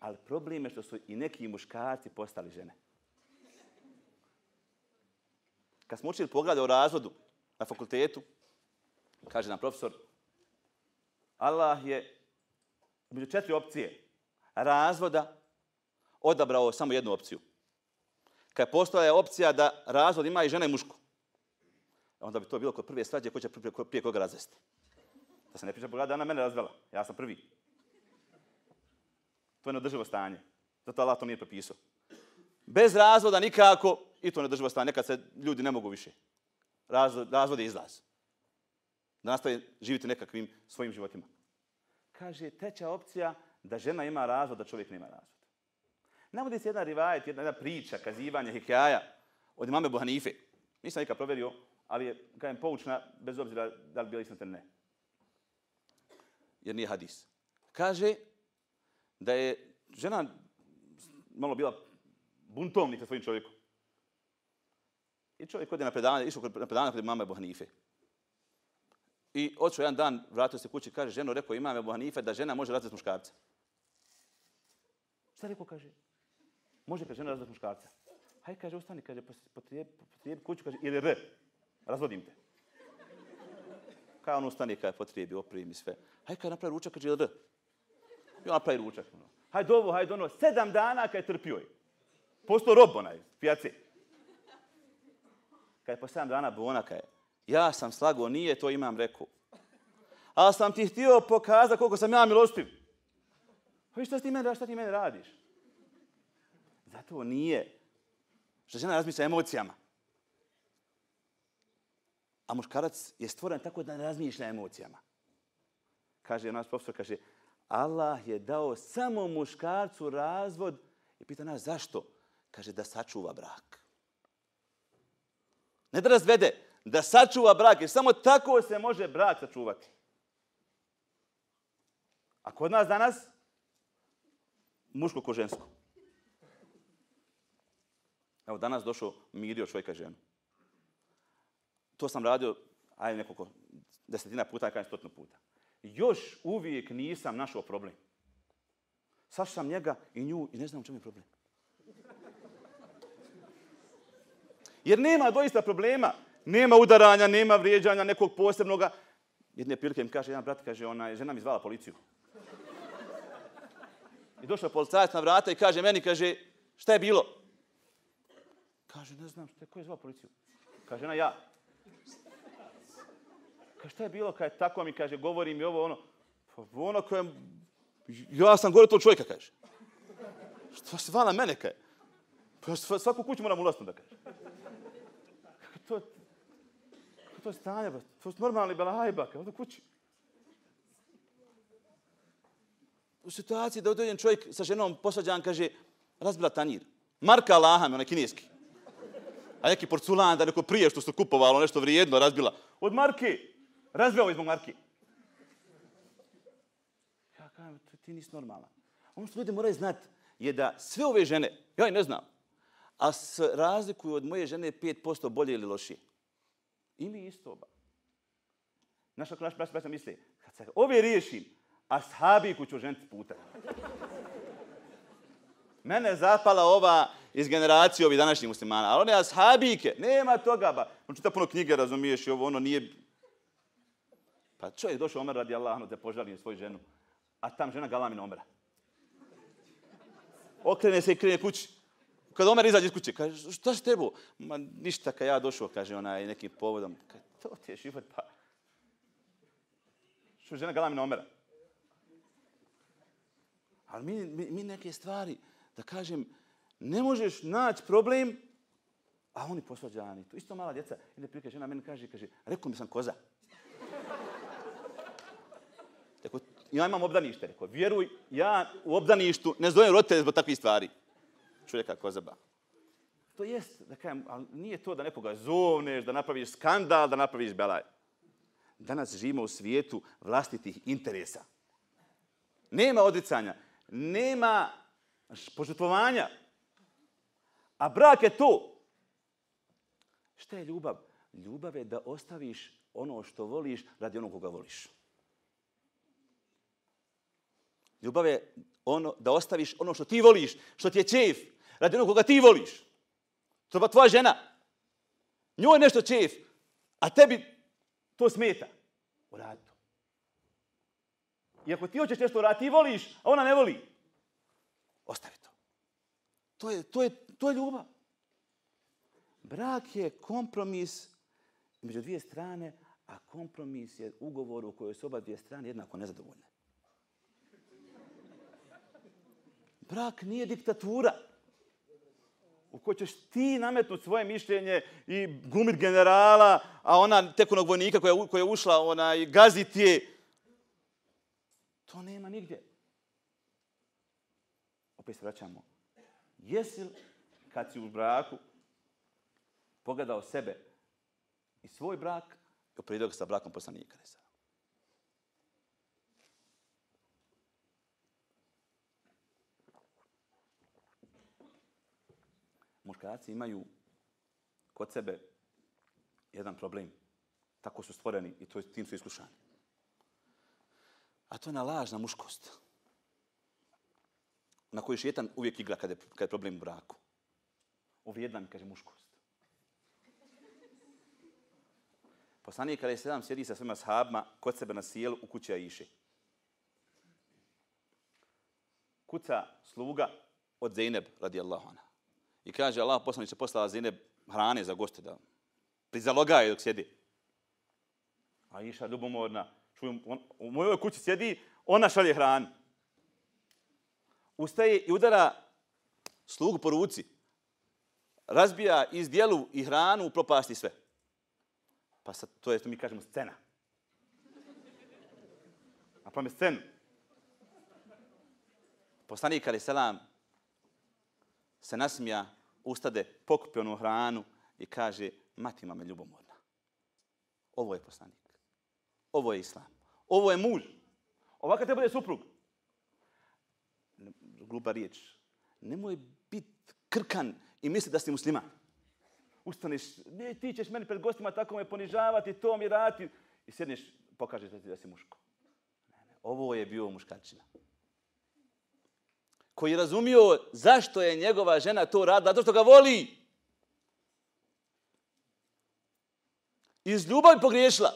Ali problem je što su i neki muškarci postali žene. Kad smo učili poglede o razvodu na fakultetu, kaže nam profesor, Allah je među četiri opcije razvoda odabrao samo jednu opciju. Kad postoje opcija da razvod ima i žena i muško, onda bi to bilo kod prve svađe ko će prije, prije koga razvesti. Da se ne priča pogleda, ona mene razvela. Ja sam prvi. To je neodrživo stanje. Zato Allah to nije propisao. Bez razvoda nikako i to neodrživo stanje. Nekad se ljudi ne mogu više. Razvod, razvod je izlaz. Da nastave živjeti nekakvim svojim životima. Kaže, treća opcija da žena ima razvod, da čovjek nema razvod. Navodi se jedna rivajet, jedna, jedna priča, kazivanje, hikaja od imame Buhanife. Nisam nikad proverio, ali je, kajem, poučna, bez obzira da li bila istina ne. Jer nije hadis. Kaže da je žena malo bila buntovnik sa svojim čovjekom. I čovjek ode na predavanje, išao na predavanje kod imame Buhanife. I odšao jedan dan, vratio se kući, kaže, ženo, rekao imame Buhanife da žena može razvesti muškarca. Šta rekao, kaže? Može, kaže, žena razvesti muškarca. Hajde, kaže, ustani, kaže, potrijebi potrijeb kuću, kaže, ili R, razvodim te. Kaj on ustani, kaže, potrijebi, oprimi sve. Hajde, kaže, napravi ručak, kaže, ili R. I on napravi ručak. Ono. Hajde ovo, hajde ono, sedam dana, kaže, trpio je. Posto rob onaj, pijaci. Kaže, po sedam dana, bona, kaže, ja sam slago, nije to imam reku. Ali sam ti htio pokazati koliko sam ja milostiv. Pa šta ti mene, šta ti mene radiš? To nije. Što žena razmišlja emocijama. A muškarac je stvoren tako da ne razmišlja emocijama. Kaže naš profesor, kaže, Allah je dao samo muškarcu razvod i pita nas zašto? Kaže da sačuva brak. Ne da razvede, da sačuva brak, jer samo tako se može brak sačuvati. A kod nas danas, muško ko žensko. Evo, danas došao mirio čovjeka ženu. To sam radio, ajde nekoliko desetina puta, kaj stotno puta. Još uvijek nisam našao problem. Saš sam njega i nju i ne znam u čemu je problem. Jer nema doista problema. Nema udaranja, nema vrijeđanja nekog posebnoga. Jedne prilike mi kaže, jedan brat kaže, ona, žena mi zvala policiju. I došao policajac na vrata i kaže meni, kaže, šta je bilo? Kaže, ne znam, šta, ko je zvao policiju? Kaže, ona, ja. Kaže, šta je bilo? Kaže, tako mi, kaže, govori mi ovo, ono. Pa ono koje... Ja sam gore to čovjeka, kaže. Šta se vala mene, kaže? Pa svaku kuću moram ulaziti, da kaže. To, to je stanje, ba. to je normalni belahajba, kaže, ovdje kući. U situaciji da određen čovjek sa ženom posvađan, kaže, razbila tanjir. Marka Allaham, onaj kineski a neki porculan da neko prije što su kupovalo ono nešto vrijedno razbila. Od marke. Razbio izbog marke. Ja kažem, ti nisi normalan. Ono što ljudi moraju znati je da sve ove žene, ja i ne znam, a s razlikuju od moje žene 5% bolje ili lošije. Ili isto oba. Naša naš braća misli, kad se ove riješim, a sahabiku ću ženiti puta. Mene zapala ova iz generacije ovih današnjih muslimana. Ali one ashabike, nema toga. Ba. On čita puno knjige, razumiješ, i ovo ono nije... Pa čovjek došao Omer radi Allahanu da požali svoju ženu. A tam žena galamina Omera. Okrene se i krene kući. Kad Omer izađe iz kuće, kaže, šta se tebo? Ma ništa, kad ja došao, kaže ona, nekim povodom. Kaže, to ti je život, pa. Što žena galamina Omera? Ali mi, mi, mi neke stvari, da kažem, ne možeš naći problem, a oni posvađani. To isto mala djeca. I ne prikaže, žena meni kaže, kaže, rekao mi sam koza. Tako, ja imam obdanište, rekao, vjeruj, ja u obdaništu ne zovem roditelje zbog takvih stvari. Čovjeka koza ba. To jest, da kažem, ali nije to da nekoga zovneš, da napraviš skandal, da napraviš belaj. Danas živimo u svijetu vlastitih interesa. Nema odricanja, nema požutvovanja. A brak je to. Šta je ljubav? Ljubav je da ostaviš ono što voliš radi onog koga voliš. Ljubav je ono, da ostaviš ono što ti voliš, što ti je čef, radi onog koga ti voliš. To je tvoja žena. Njoj je nešto čef, a tebi to smeta. Uradi to. I ako ti hoćeš nešto uraditi, ti voliš, a ona ne voli, ostavi to. To je, to je, to je ljubav. Brak je kompromis među dvije strane, a kompromis je ugovor u kojoj su oba dvije strane jednako nezadovoljne. Brak nije diktatura u kojoj ćeš ti nametnuti svoje mišljenje i gumit generala, a ona tek onog vojnika koja, koja je ušla, ona i gazit je. To nema nigdje. Opet se vraćamo. Jesi li, kad si u braku, pogledao sebe i svoj brak, i upredio ga sa brakom poslanika. Muškarci imaju kod sebe jedan problem. Tako su stvoreni i to tim su iskušani. A to je na lažna muškost. Na koju šetan uvijek igra kada je, kada je problem u braku. Uvrijedna mi, kaže, muškost. Poslanik kada je sedam sjedi sa svima sahabima kod sebe na sjelu u kući Aiše. Kuca sluga od Zeyneb radijallahu anha. I kaže Allah poslanik se poslala Zeyneb hrane za goste da prizalogaje dok sjedi. Aisha ljubomorna, čujem, on, u mojoj kući sjedi, ona šalje hranu. Ustaje i udara slugu po ruci. Razbija iz dijelu i hranu, propasti sve. Pa sad, to je što mi kažemo scena. A pa me scenu. Poslanik Ali Selam se nasmija, ustade, pokupi onu hranu i kaže, mati me ljubomorna. Ovo je poslanik. Ovo je islam. Ovo je muž. Ovakav te bude suprug. Glupa riječ. Nemoj biti krkan i misli da si musliman ustaneš, ne, ti ćeš meni pred gostima tako me ponižavati, to mi raditi. I sjedneš, pokažeš da, ti da si muško. Ne, ne, ovo je bio muškarčina. Koji je razumio zašto je njegova žena to radila, zato što ga voli. Iz ljubavi pogriješila.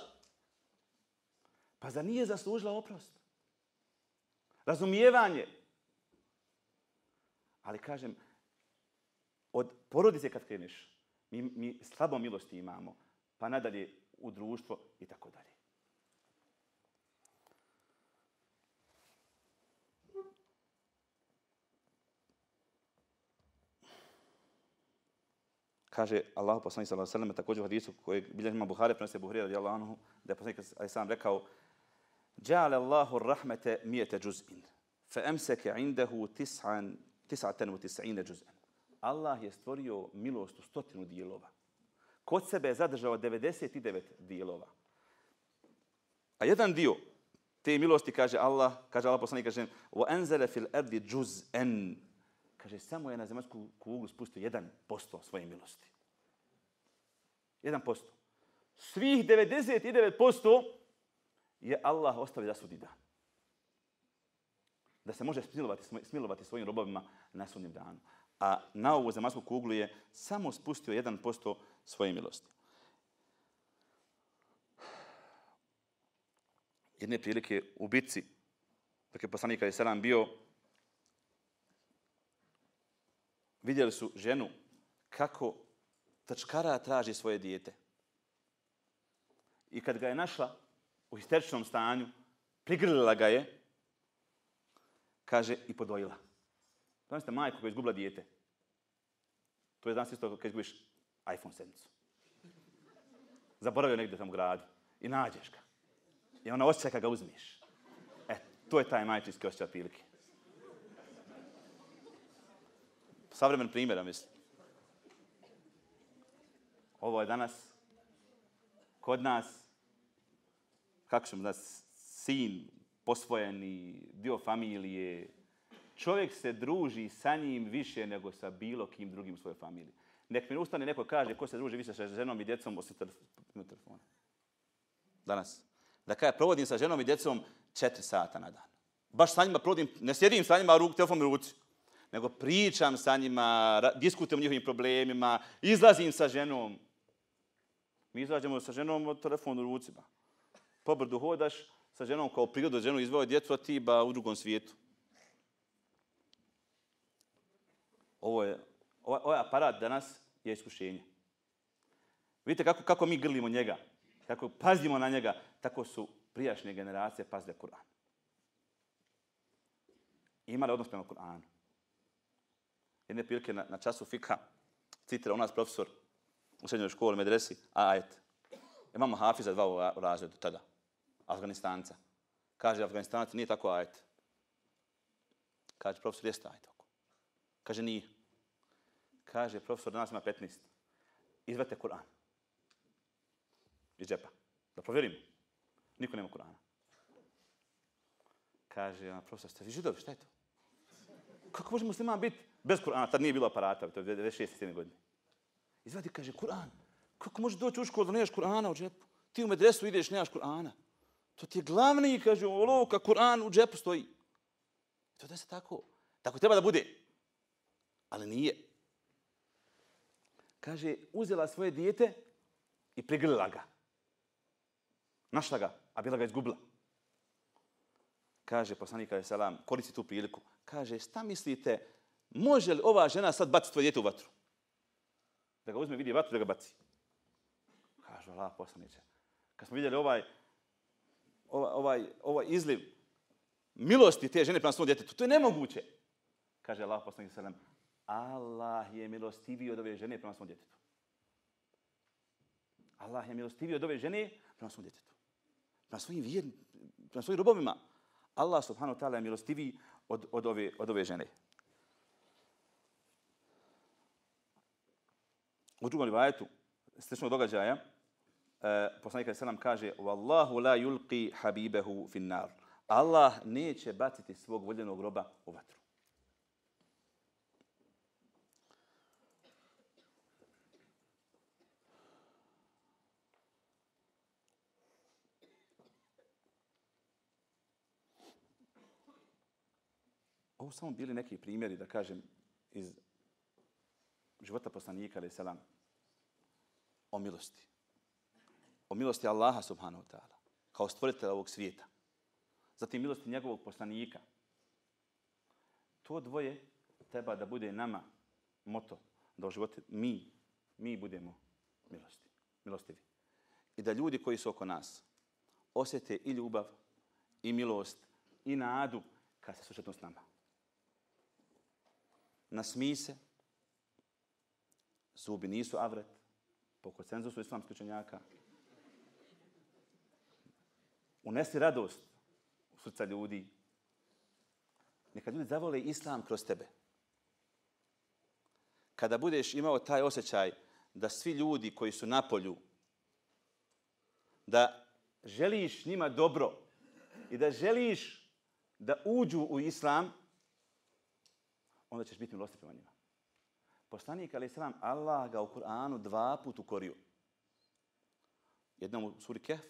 Pa za nije zaslužila oprost? Razumijevanje. Ali kažem, od porodice kad kreneš, Mi, mi slabo milosti imamo, pa nadalje u društvo i tako dalje. Kaže Allah poslanik sallallahu alejhi ve sellem također u hadisu koji bilježi Imam Buhari prenosi Buhari radijallahu anhu da je poslanik alejhi sam rekao Ja'ala Allahu ar-rahmata mi'ata juz'in fa amsaka 'indahu 99 juz'an Allah je stvorio milost u stotinu dijelova. Kod sebe je zadržao 99 dijelova. A jedan dio te milosti kaže Allah, kaže Allah poslanik, kaže وَأَنْزَلَ فِي الْأَرْضِ جُزْءًا Kaže, samo je na zemaljsku kuglu spustio 1% svoje milosti. 1%. Svih 99% je Allah ostavio da sudi dan. Da se može smilovati, smilovati svojim robovima na sudnjem danu a na ovu zemaljsku kuglu je samo spustio 1% svoje milosti. Jedne prilike u bitci, dok je poslanik Ali Selam bio, vidjeli su ženu kako tačkara traži svoje dijete. I kad ga je našla u histeričnom stanju, prigrlila ga je, kaže, i podvojila. Zamislite majku koja je izgubila dijete. To je danas isto kad izgubiš iPhone 7. Zaboravio negdje tamo u gradu. I nađeš ga. I ona osjeća kad ga uzmiš. E, to je taj majčinski osjećaj prilike. Savremen primjer, mislim. Ovo je danas kod nas, kako ćemo da sin, posvojeni, dio familije, čovjek se druži sa njim više nego sa bilo kim drugim u svojoj familiji. Nek mi ustane neko kaže ko se druži više sa ženom i djecom osim telefona. Danas. Da kada provodim sa ženom i djecom četiri sata na dan. Baš sa njima provodim, ne sjedim sa njima, ruk, telefon u ruci. Nego pričam sa njima, diskutujem o njihovim problemima, izlazim sa ženom. Mi izlažemo sa ženom od telefon u ruci. Pobrdu hodaš sa ženom kao prirodu, ženu izveo djecu, a ti ba u drugom svijetu. Ovo je, ovaj, ovaj aparat danas je iskušenje. Vidite kako, kako mi grlimo njega, kako pazimo na njega, tako su prijašnje generacije pazile Kur'an. Imali odnos prema Kur'anu. Jedne prilike na, na času fika, citira u nas profesor u srednjoj školi, medresi, ajet. Imamo Hafiza dva u razredu tada, Afganistanca. Kaže, Afganistanac nije tako ajet. Kaže, profesor, jeste ajet. Kaže, nije. Kaže, profesor, danas ima 15. Izvete Kur'an. Iz džepa. Da provjerimo. Niko nema Kur'ana. Kaže, ona, profesor, ste vi židovi, šta je to? Kako može musliman biti bez Kur'ana? Tad nije bilo aparata, to je 26. godine. Izvadi, kaže, Kur'an. Kako može doći u školu da nemaš Kur'ana u džepu? Ti u medresu ideš, nemaš Kur'ana. To ti je glavni, kaže, olovka, Kur'an u džepu stoji. To da se tako. Tako treba da bude. Ali nije. Kaže, uzela svoje dijete i prigrlila ga. Našla ga, a bila ga izgubila. Kaže poslanik alaih salam, koristi tu priliku. Kaže, šta mislite, može li ova žena sad baciti svoje dijete u vatru? Da ga uzme, vidi vatru, da ga baci. Kaže, Allah poslaniče. Kad smo vidjeli ovaj, ovaj, ovaj, ovaj izliv milosti te žene prema svom djetetu, to je nemoguće. Kaže Allah poslanik salam, Allah je milostiviji od ove žene prema svom djetetu. Allah je milostiviji od ove žene prema svom djetetu Prema svojim vjernim, prema svojim robovima. Allah subhanahu wa ta'ala je milostiviji od, od, ove, od ove žene. U drugom rivajetu, sličnog događaja, e, poslanik sallam nam kaže Wallahu la yulqi habibahu fin nar. Allah neće baciti svog voljenog roba u vatru. Ovo samo bili neki primjeri, da kažem, iz života poslanika, ali selam, o milosti. O milosti Allaha, subhanahu wa ta'ala, kao stvoritelja ovog svijeta. Zatim milosti njegovog poslanika. To dvoje treba da bude nama moto da u životu mi, mi budemo milosti, milostivi. I da ljudi koji su oko nas osjete i ljubav, i milost, i nadu kad se susretnu s nama nasmi se, zubi nisu avret, po konsenzusu islamskih učenjaka, unesi radost u srca ljudi, neka ljudi zavole islam kroz tebe. Kada budeš imao taj osjećaj da svi ljudi koji su na polju, da želiš njima dobro i da želiš da uđu u islam, onda ćeš biti milosti prema njima. Poslanik, ali sram, Allah ga u Kur'anu dva put ukorio. Jednom u suri Kehf,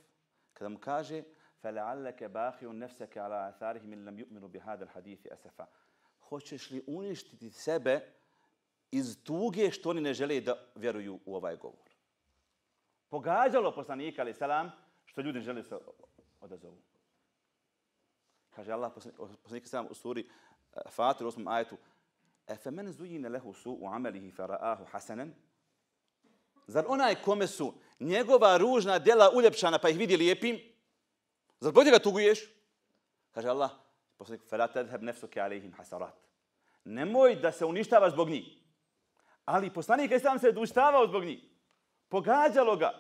kada mu kaže فَلَعَلَّكَ بَاخِيُ نَفْسَكَ عَلَىٰ أَثَارِهِ مِنْ لَمْ يُؤْمِنُوا بِهَادَ الْحَدِيثِ أَسَفَا Hoćeš li uništiti sebe iz tuge što oni ne žele da vjeruju u ovaj govor? Pogađalo poslanika, ali salam, što ljudi žele se odazovu. Kaže Allah, poslanik, salam, u suri Fatir, u osmom ajetu, Efemen zujine lehu su u amelihi faraahu hasanen? Zar onaj kome su njegova ružna djela uljepšana pa ih vidi lijepim? Zar bolje ga tuguješ? Kaže Allah, poslanik, fela tadheb nefsuke alihim hasarat. Nemoj da se uništavaš zbog njih. Ali poslanik Islam se uništavao zbog njih. Pogađalo ga.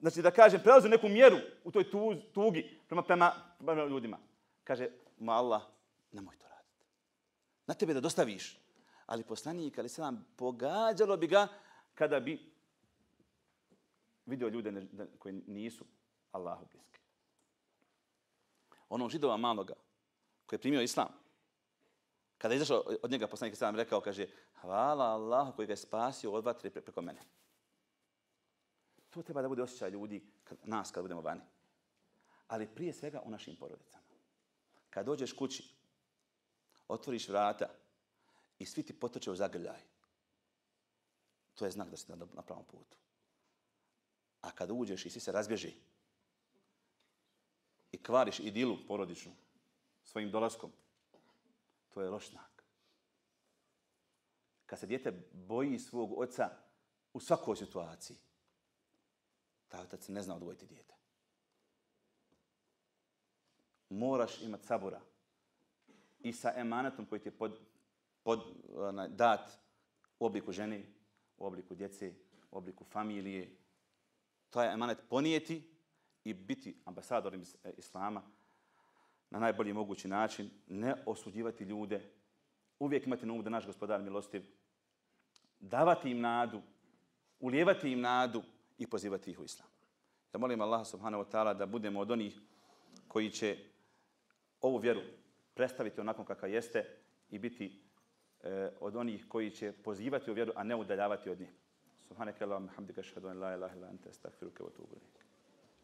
Znači da kažem, prelazu neku mjeru u toj tugi prema, prema, prema ljudima. Kaže, ma Allah, nemoj to na tebe da dostaviš. Ali poslanik, ali se nam pogađalo bi ga kada bi vidio ljude koji nisu Allahu bliski. Ono židova maloga koji je primio islam, Kada je izašao od njega poslanik sallam rekao, kaže, hvala Allahu koji ga je spasio od vatre preko mene. To treba da bude osjećaj ljudi, kad, nas kad budemo vani. Ali prije svega u našim porodicama. Kad dođeš kući, otvoriš vrata i svi ti potrče u zagrljaj. To je znak da si na, na pravom putu. A kad uđeš i svi se razbježi i kvariš idilu porodičnu svojim dolaskom, to je loš znak. Kad se dijete boji svog oca u svakoj situaciji, taj otac ne zna odvojiti djete. Moraš imati sabora i sa emanetom koji ti je pod, pod, na, dat u obliku žene, u obliku djece, u obliku familije. To je emanet ponijeti i biti ambasadorom e, Islama na najbolji mogući način, ne osuđivati ljude, uvijek imati na umu da naš gospodar milostiv, davati im nadu, ulijevati im nadu i pozivati ih u islam. Ja molim Allah subhanahu wa ta'ala da budemo od onih koji će ovu vjeru predstaviti onako kakva jeste i biti e, od onih koji će pozivati u vjeru, a ne udaljavati od nje. Subhanaka Allahumma hamdika ashhadu an la ilaha illa anta astaghfiruka wa atubu ilayk.